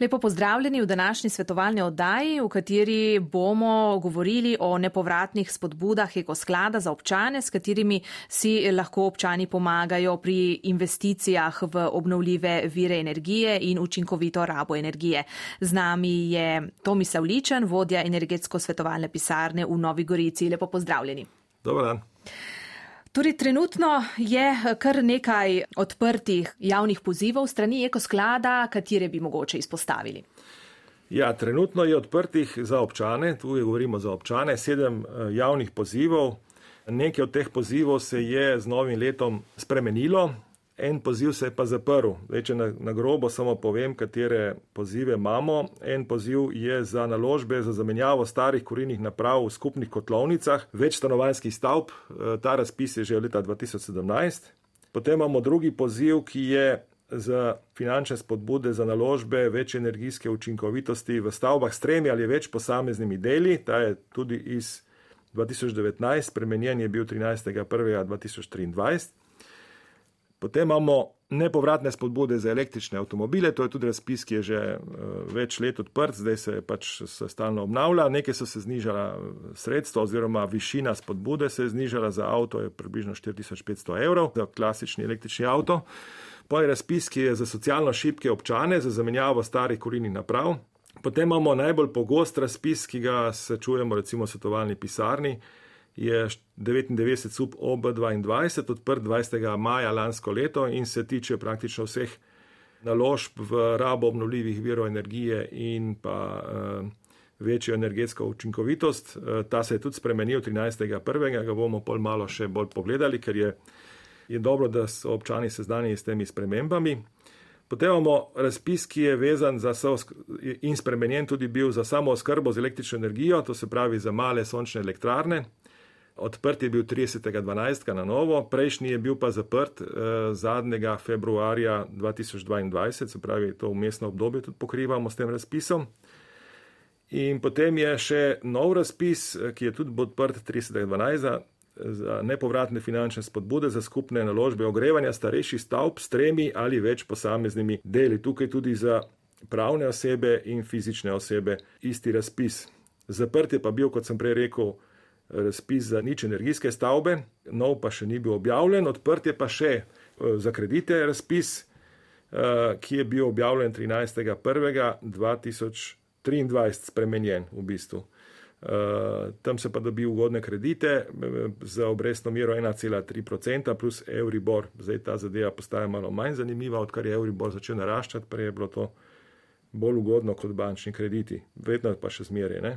Lepo pozdravljeni v današnji svetovalni oddaji, v kateri bomo govorili o nepovratnih spodbudah ekosklada za občane, s katerimi si lahko občani pomagajo pri investicijah v obnovljive vire energije in učinkovito rabo energije. Z nami je Tomislav Ličen, vodja energetsko svetovalne pisarne v Novi Gorici. Lepo pozdravljeni. Dobar dan. Torej, trenutno je kar nekaj odprtih javnih pozivov strani ekosklada, katere bi mogoče izpostavili. Ja, trenutno je odprtih za občane, tu govorimo za občane, sedem eh, javnih pozivov. Nekaj od teh pozivov se je z novim letom spremenilo, En poziv se je pa zaprl. Zdaj, če na, na grobo samo povem, katere pozive imamo. En poziv je za naložbe za zamenjavo starih kurilnih naprav v skupnih kotlovnicah, več stanovanjskih stavb. E, ta razpis je že od leta 2017. Potem imamo drugi poziv, ki je za finančne spodbude za naložbe večje energijske učinkovitosti v stavbah s tremi ali več posameznimi deli. Ta je tudi iz 2019, spremenjen je bil 13.1.2023. Potem imamo nepovratne spodbude za električne avtomobile, to je tudi razpis, ki je že uh, več let odprt, zdaj se pač se stalno obnavlja. Nekaj so se znižala eh, sredstva oziroma višina spodbude se je znižala za avto, je približno 4500 evrov za klasični električni avto. Pa je razpis, ki je za socialno šibke občane, za zamenjavo starih kurilnih naprav. Potem imamo najbolj pogost razpis, ki ga sečujemo recimo v svetovalni pisarni, je 99 sub OB22 odprt 20. maja lansko leto in se tiče praktično vseh naložb v rabo obnovljivih virov energije in pa uh, večjo energetsko učinkovitost. Uh, ta se je tudi spremenil 13.1. ga bomo pol malo še bolj pogledali, ker je, je dobro, da so občani seznanjeni s temi spremembami. Potem imamo razpis, ki je vezan za in spremenjen tudi bil za samo oskrbo z električno energijo, to se pravi za male sončne elektrarne. Odprt je bil 30.12. na novo, prejšnji je bil pa zaprt eh, zadnjega februarja 2022, se pravi, to umestno obdobje tudi pokrivamo s tem razpisom. In potem je še nov razpis, eh, ki je tudi odprt 30.12. Za, za nepovratne finančne spodbude za skupne naložbe ogrevanja starejših stavb s tremi ali več posameznimi deli. Tukaj tudi za pravne osebe in fizične osebe isti razpis. Zaprt je pa bil, kot sem prej rekel, razpis za nič energijske stavbe, nov pa še ni bil objavljen, odprt je pa še eh, za kredite razpis, eh, ki je bil objavljen 13.1.2023, spremenjen v bistvu. Uh, tam se pa dobi ugodne kredite za obrestno mero 1,3% plus Euribor. Zdaj ta zadeva postaja malo manj zanimiva, odkar je Euribor začel naraščati, prej je bilo to bolj ugodno kot bančni krediti. Vedno pa še zmeraj.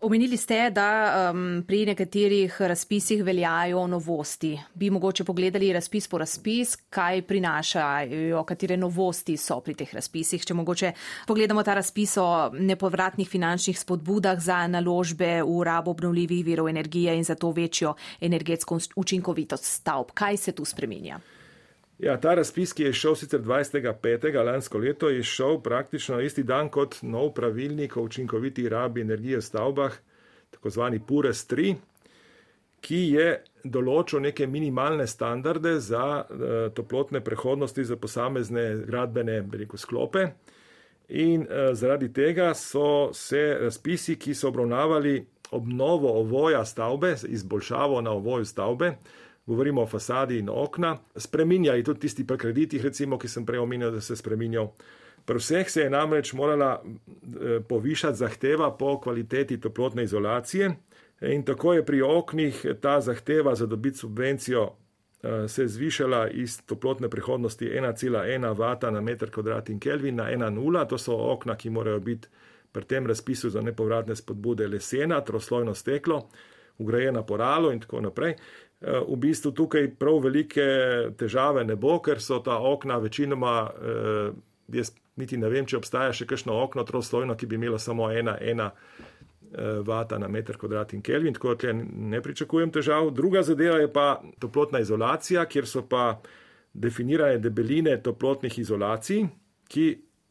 Omenili ste, da um, pri nekaterih razpisih veljajo novosti. Bi mogoče pogledali razpis po razpis, kaj prinašajo, katere novosti so pri teh razpisih. Če mogoče pogledamo ta razpis o nepovratnih finančnih spodbudah za naložbe v rabo obnovljivih virov energije in za to večjo energetsko učinkovitost stavb. Kaj se tu spremenja? Ja, ta razpis, ki je šel sicer 25. lansko leto, je šel praktično isti dan kot nov pravilnik o učinkoviti rabi energije v stavbah, tako zvani PURES 3, ki je določil neke minimalne standarde za uh, toplotne prehodnosti za posamezne gradbene rekel, sklope. In uh, zaradi tega so se razpisi, ki so obravnavali obnovo ovoja stavbe, izboljšavo na ovoju stavbe, govorimo o fasadi in okna, spreminjali tudi tisti pri kreditih, recimo, ki sem prej omenil, da se je spreminjal. Pri vseh se je namreč morala eh, povišati zahteva po kvaliteti toplotne izolacije in tako je pri oknih ta zahteva za dobiti subvencijo eh, se je zvišala iz toplotne prehodnosti 1,1 W na meter kvadrat in Kelvin na 1,0. To so okna, ki morajo biti pri tem razpisu za nepovratne spodbude lesena, troslojno steklo, ugrajena poralo in tako naprej. Eh, v bistvu tukaj prav velike težave ne bo, ker so ta okna večinoma, eh, jaz niti ne vem, če obstaja še kakšno okno troslojno, ki bi imelo samo ena, ena eh, vata na meter kvadrat in kelvin, tako da ne pričakujem težav. Druga zadeva je pa toplotna izolacija, kjer so pa definirane debeline toplotnih izolacij, ki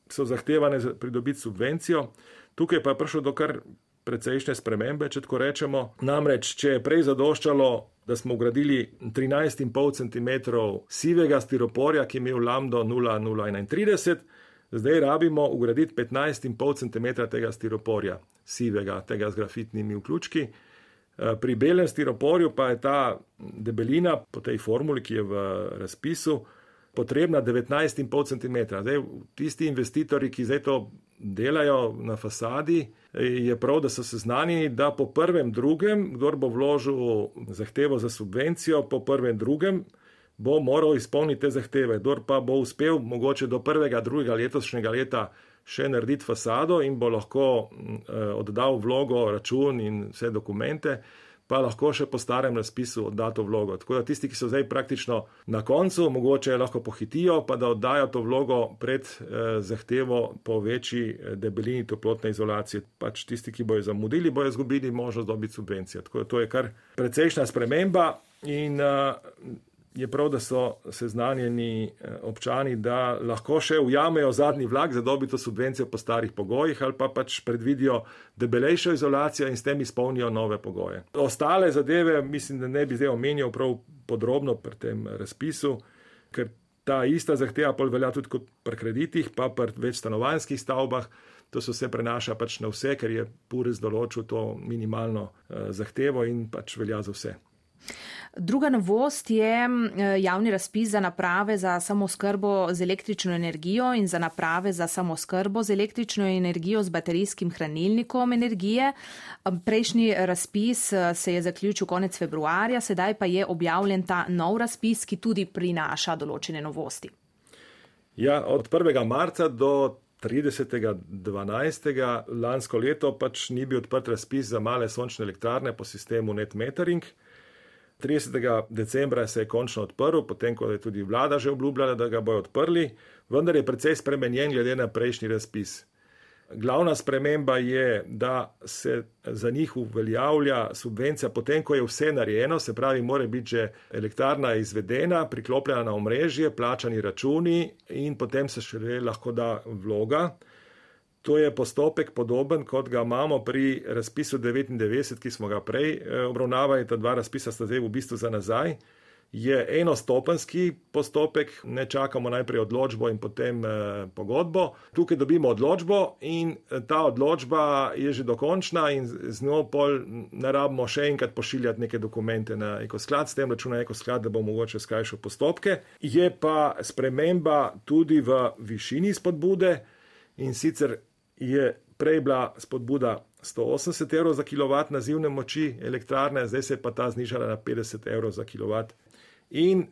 so zahtevane za pridobiti subvencijo. Tukaj pa je prišlo do kar precejšnje spremembe, če tako rečemo. Namreč, če je prej zadoščalo, da smo ugradili 13,5 cm sivega stiroporja, ki je imel lambdo 0,031, zdaj rabimo ugraditi 15,5 cm tega stiroporja, sivega, tega z grafitnimi vključki. Eh, pri belem stiroporju pa je ta debelina po tej formuli, ki je v razpisu, potrebna 19,5 cm. Zdaj, tisti investitorji, ki zdaj to delajo na fasadi, je prav, da so seznanjeni, da po prvem, drugem, kdo bo vložil zahtevo za subvencijo, po prvem, drugem, bo moral izpolniti te zahteve. Kdo pa bo uspel mogoče do prvega, drugega letošnjega leta še narediti fasado in bo lahko eh, oddal vlogo, račun in vse dokumente pa lahko še po starem razpisu odda to vlogo. Tako da tisti, ki so zdaj praktično na koncu, mogoče lahko pohitijo, pa da oddajo to vlogo pred eh, zahtevo po večji eh, debelini toplotne izolacije. Pač tisti, ki bojo zamudili, bojo izgubili možnost dobiti subvencije. Tako da to je kar precejšna sprememba in eh, je prav, da so seznanjeni eh, občani, da lahko še ujamejo zadnji vlak za dobito subvencijo po starih pogojih ali pa pač predvidijo debelejšo izolacijo in s tem izpolnijo nove pogoje. Ostale zadeve mislim, da ne bi zdaj omenjal prav podrobno pri tem razpisu, ker ta ista zahteva pol velja tudi pri kreditih, pa pri večstanovanjskih stavbah. To se vse prenaša pač na vse, ker je Pures določil to minimalno uh, zahtevo in pač velja za vse. Druga novost je eh, javni razpis za naprave za samoskrbo z električno energijo in za naprave za samoskrbo z električno energijo z baterijskim hranilnikom energije. Prejšnji razpis eh, se je zaključil konec februarja, sedaj pa je objavljen ta nov razpis, ki tudi prinaša določene novosti. Ja, od 1. marca do 30.12. lansko leto pač ni bil odprt razpis za male sončne elektrarne po sistemu net metering. 30. decembra se je končno odprl, potem ko je tudi vlada že obljubljala, da ga bojo odprli, vendar je precej spremenjen glede na prejšnji razpis. Glavna sprememba je, da se za njih uveljavlja subvencija potem, ko je vse narejeno, se pravi, mora biti že elektrarna izvedena, priklopljena na omrežje, plačani računi in potem se še lahko da vloga. To je postopek podoben, kot ga imamo pri razpisu 99, ki smo ga prej eh, obravnavali. Ta dva razpisa sta zdaj v bistvu za nazaj. Je enostopenski postopek, ne čakamo najprej odločbo in potem eh, pogodbo. Tukaj dobimo odločbo in eh, ta odločba je že dokončna in z njo pol ne rabimo še enkrat pošiljati neke dokumente na ekosklad, s tem računa ekosklad, da bo mogoče skrajšal postopke. Je pa sprememba tudi v višini spodbude in sicer je prej bila spodbuda 180 evrov za kilovat nazivne moči elektrarne, zdaj se je pa ta znižala na 50 evrov za kilovat. In e,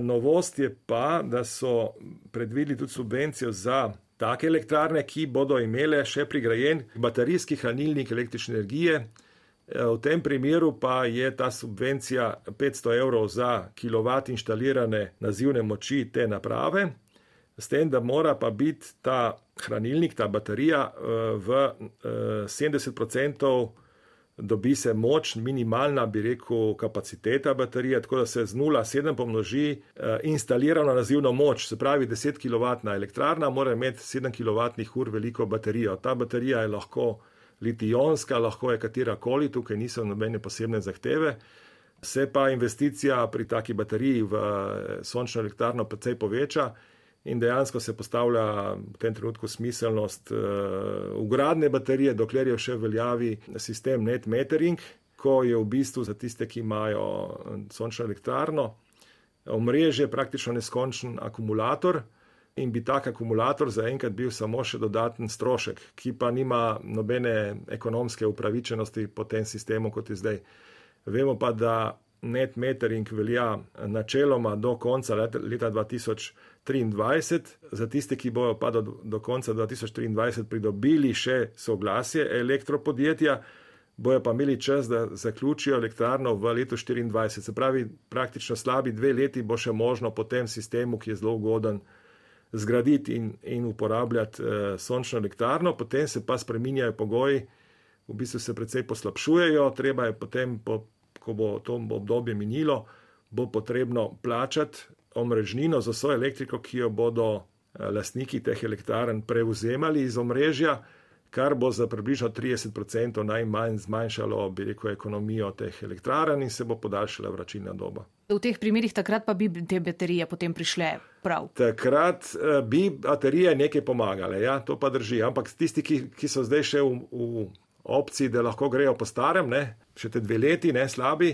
novost je pa, da so predvideli tudi subvencijo za take elektrarne, ki bodo imele še prigrajen baterijski hranilnik električne energije. E, v tem primeru pa je ta subvencija 500 evrov za kilovat inštalirane nazivne moči te naprave s tem, da mora pa biti ta hranilnik, ta baterija eh, v 70% eh, dobi se moč, minimalna, bi rekel, kapaciteta baterije, tako da se z 0,7 pomnoži eh, instalirano nazivno moč, se pravi 10 kW elektrarna, mora imeti 7 kWh veliko baterijo. Ta baterija je lahko litijonska, lahko je katera koli, tukaj niso nobene posebne zahteve. Se pa investicija pri taki bateriji v sončno elektrarno precej poveča in dejansko se postavlja v tem trenutku smiselnost uh, ugradne baterije, dokler je še veljavi sistem net metering, ko je v bistvu za tiste, ki imajo eh, sončno elektrarno, omrežje praktično neskončen akumulator. In bi tak akumulator zaenkrat bil samo še dodaten strošek, ki pa nima nobene ekonomske upravičenosti po tem sistemu, kot je zdaj. Vemo pa, da net metering velja načeloma do konca leta, leta 2023. Za tiste, ki bojo pa do, do konca 2023 pridobili še soglasje elektropodjetja, bojo pa imeli čas, da zaključijo elektrarno v letu 2024. Se pravi, praktično slabi dve leti bo še možno po tem sistemu, ki je zelo ugoden, zgraditi in, in uporabljati eh, sončno elektrarno, potem se pa spreminjajo pogoji. V bistvu se precej poslabšujejo, treba je potem po ko bo to obdobje minilo, bo potrebno plačati omrežnino za svojo elektriko, ki jo bodo eh, lastniki teh elektrarn prevzemali iz omrežja, kar bo za približno 30% najmanj zmanjšalo, bi rekel, ekonomijo teh elektrarn in se bo podaljšala vračilna doba. V teh primerih takrat pa bi te baterije potem prišle prav. Takrat uh, bi baterije nekaj pomagale, ja, to pa drži. Ampak tisti, ki, ki so zdaj še v, v opciji, da lahko grejo po starem, ne, še te dve leti, ne slabi,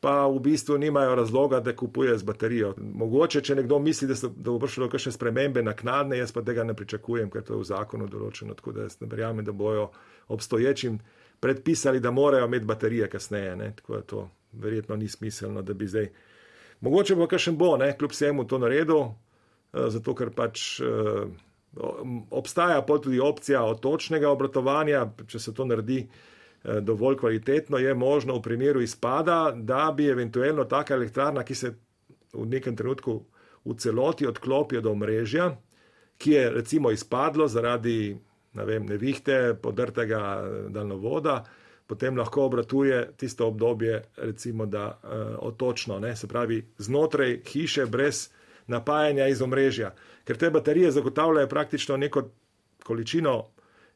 pa v bistvu nimajo razloga, da kupuje z baterijo. Mogoče, če nekdo misli, da, so, da bo prišlo do kakšne spremembe naknadne, jaz pa tega ne pričakujem, ker to je v zakonu določeno, tako da jaz ne verjamem, da bojo obstoječim predpisali, da morajo imeti baterije kasneje. Ne? Tako da to verjetno ni smiselno, da bi zdaj. Mogoče bo kakšen bo, ne? kljub vsemu to naredil, eh, zato ker pač. Uh, Obstaja pa tudi opcija otočnega obratovanja, če se to naredi Eh, dovolj kvalitetno, je možno v primeru izpada, da bi eventualno taka elektrarna, ki se v nekem trenutku v celoti odklopi od omrežja, ki je recimo izpadlo zaradi ne vem, nevihte, podrtega eh, daljnovoda, potem lahko obratuje tisto obdobje, recimo, da uh, otočno, ne, se pravi znotraj hiše brez napajanja iz omrežja, ker te baterije zagotavljajo praktično neko količino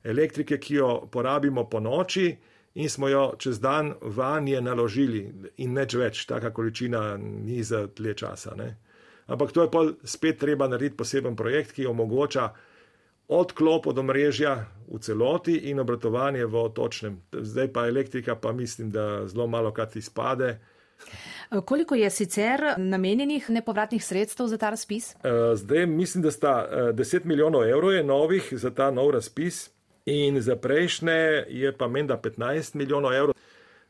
elektrike, ki jo porabimo po noči, in smo jo čez dan vanje naložili, in neč več, taka količina ni za tle časa. Ne. Ampak to je pa spet treba narediti poseben projekt, ki omogoča odklop od omrežja v celoti in obratovanje v otočnem. Zdaj pa elektrika, pa mislim, da zelo malo krat izpade. Koliko je sicer namenjenih nepovratnih sredstev za ta razpis? Eh, zdaj mislim, da sta 10 eh, milijonov evrov novih za ta nov razpis in za prejšnje je pa menda 15 milijonov evrov.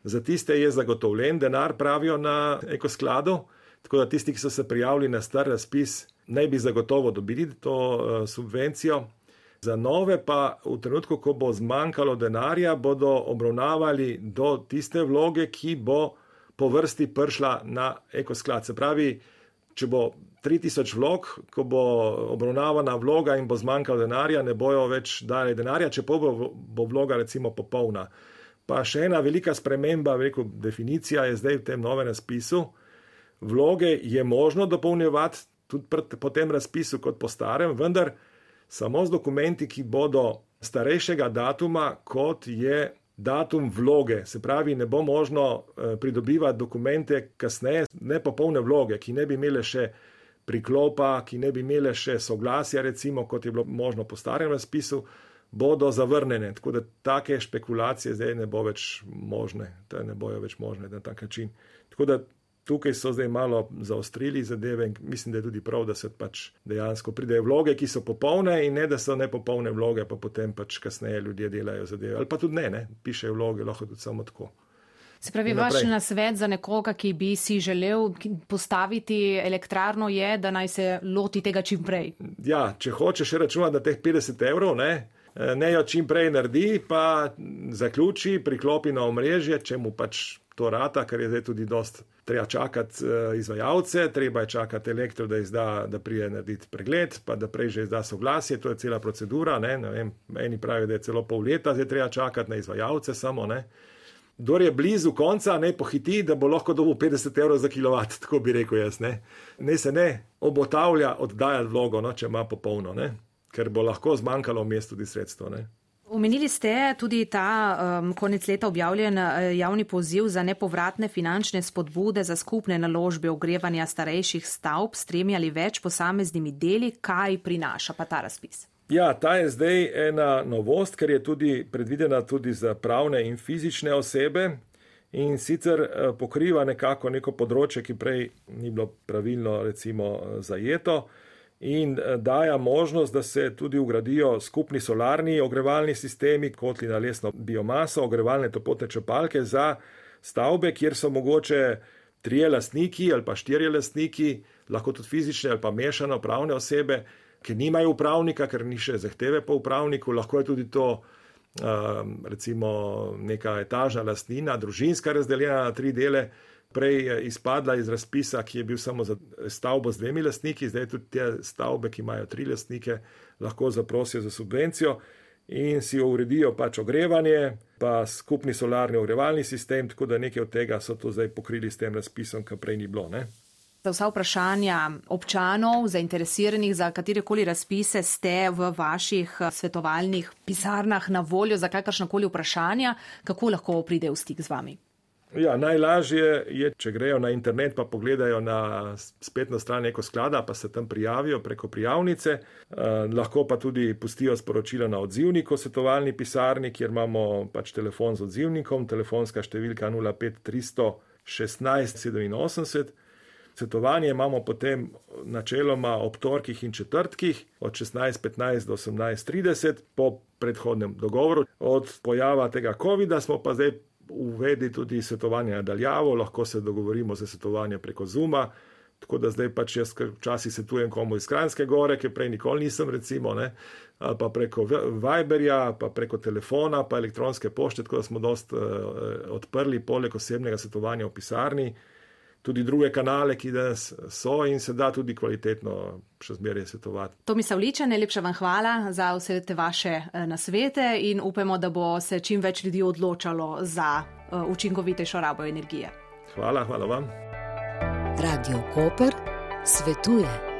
Za tiste je zagotovljen denar, pravijo na ekoskladu, tako da tisti, ki so se prijavili na star razpis, naj bi zagotovo dobili to subvencijo. Za nove pa v trenutku, ko bo zmanjkalo denarja, bodo obravnavali do tiste vloge, ki bo po vrsti prišla na ekosklad. Se pravi, če bo 3000 vlog, ko bo obravnavana vloga in bo zmanjkalo denarja, ne bojo več dali denarja, če pa bo, bo vloga recimo popolna. Pa še ena velika sprememba, veliko definicija je zdaj v tem novem razpisu. Vloge je možno dopolnjevati tudi po tem razpisu kot po starem, vendar samo z dokumenti, ki bodo starejšega datuma, kot je datum vloge. Se pravi, ne bo možno eh, pridobivati dokumente kasneje, ne popolne vloge, ki ne bi imele še priklopa, ki ne bi imele še soglasja, recimo, kot je bilo možno po starem razpisu, bodo zavrnjene. Tako da take špekulacije zdaj ne bo več možne, da ne bojo več možne na tak način. Tako da tukaj so zdaj malo zaostrili zadeve in mislim, da je tudi prav, da se pač dejansko pridejo vloge, ki so popolne in ne, da so nepopolne vloge, pa potem pač kasneje ljudje delajo zadeve. Ali pa tudi ne, ne, pišejo vloge, lahko tudi samo tako. Se pravi, vaš nasvet za nekoga, ki bi si želel postaviti elektrarno, je, da naj se loti tega čim prej. Ja, če hočeš računati, da teh 50 evrov ne, ne jo čim prej naredi, pa zaključi, priklopi na omrežje, če mu pač to rata, ker je zdaj tudi dost. Treba čakati uh, izvajalce, treba je čakati elektro, da, izda, da prije narediti pregled, pa da prej že izda soglasje, to je cela procedura. Ne, ne vem, eni pravijo, da je celo pol leta, zdaj treba čakati na izvajalce samo. Ne. Kdo je blizu konca, ne pohiti, da bo lahko dobil 50 evrov za kilovat, tako bi rekel jaz. Ne, ne se ne obotavlja oddajati vlogo, no, če ima popolno, ne? ker bo lahko zmanjkalo v mestu tudi sredstvo. Ne? Omenili ste tudi ta um, konec leta objavljen uh, javni poziv za nepovratne finančne spodbude za skupne naložbe ogrevanja starejših stavb s tremi ali več posameznimi deli. Kaj prinaša pa ta razpis? Ja, ta je zdaj ena novost, ker je tudi predvidena tudi za pravne in fizične osebe in sicer eh, pokriva nekako neko področje, ki prej ni bilo pravilno recimo zajeto in eh, daja možnost, da se tudi ugradijo skupni solarni ogrevalni sistemi, kotli na lesno biomaso, ogrevalne topotne črpalke za stavbe, kjer so mogoče trije lastniki ali pa štirje lastniki, lahko tudi fizične ali pa mešano pravne osebe, ki nimajo upravnika, ker ni še zahteve po upravniku, lahko je tudi to um, recimo neka etažna lastnina, družinska razdeljena na tri dele. Prej izpadla iz razpisa, ki je bil samo za stavbo z dvemi lastniki, zdaj tudi te stavbe, ki imajo tri lastnike, lahko zaprosijo za subvencijo in si uredijo pač ogrevanje, pa skupni solarni ogrevalni sistem, tako da nekaj od tega so to zdaj pokrili s tem razpisom, kar prej ni bilo. Ne? Za vsa vprašanja občanov, zainteresiranih za katerekoli razpise, ste v vaših eh, svetovalnih pisarnah na voljo za kakršnakoli vprašanja, kako lahko pridejo v stik z vami. Ja, najlažje je, če grejo na internet, pa pogledajo na spletno stran neko sklada, pa se tam prijavijo preko prijavnice. Eh, lahko pa tudi pustijo sporočilo na odzivniku svetovalni pisarni, kjer imamo pač telefon z odzivnikom, telefonska številka 05300 16 87. Svetovanje imamo potem načeloma ob torkih in četrtkih od 16.15 do 18.30 po predhodnem dogovoru. Od pojava tega COVID-a smo pa zdaj uvedli tudi svetovanje nadaljavo, lahko se dogovorimo za svetovanje preko Zuma. Tako da zdaj pač jaz včasih svetujem komu iz Kranjske gore, ki prej nikoli nisem, recimo, ne, pa preko Viberja, pa preko telefona, pa elektronske pošte, tako da smo dost uh, odprli poleg osebnega svetovanja v pisarni tudi druge kanale, ki danes so in se da tudi kvalitetno še zmeraj svetovati. To mi se vliče, najlepša vam hvala za vse te vaše eh, nasvete in upamo, da bo se čim več ljudi odločalo za eh, učinkovitejšo rabo energije. Hvala, hvala vam. Radio Koper svetuje.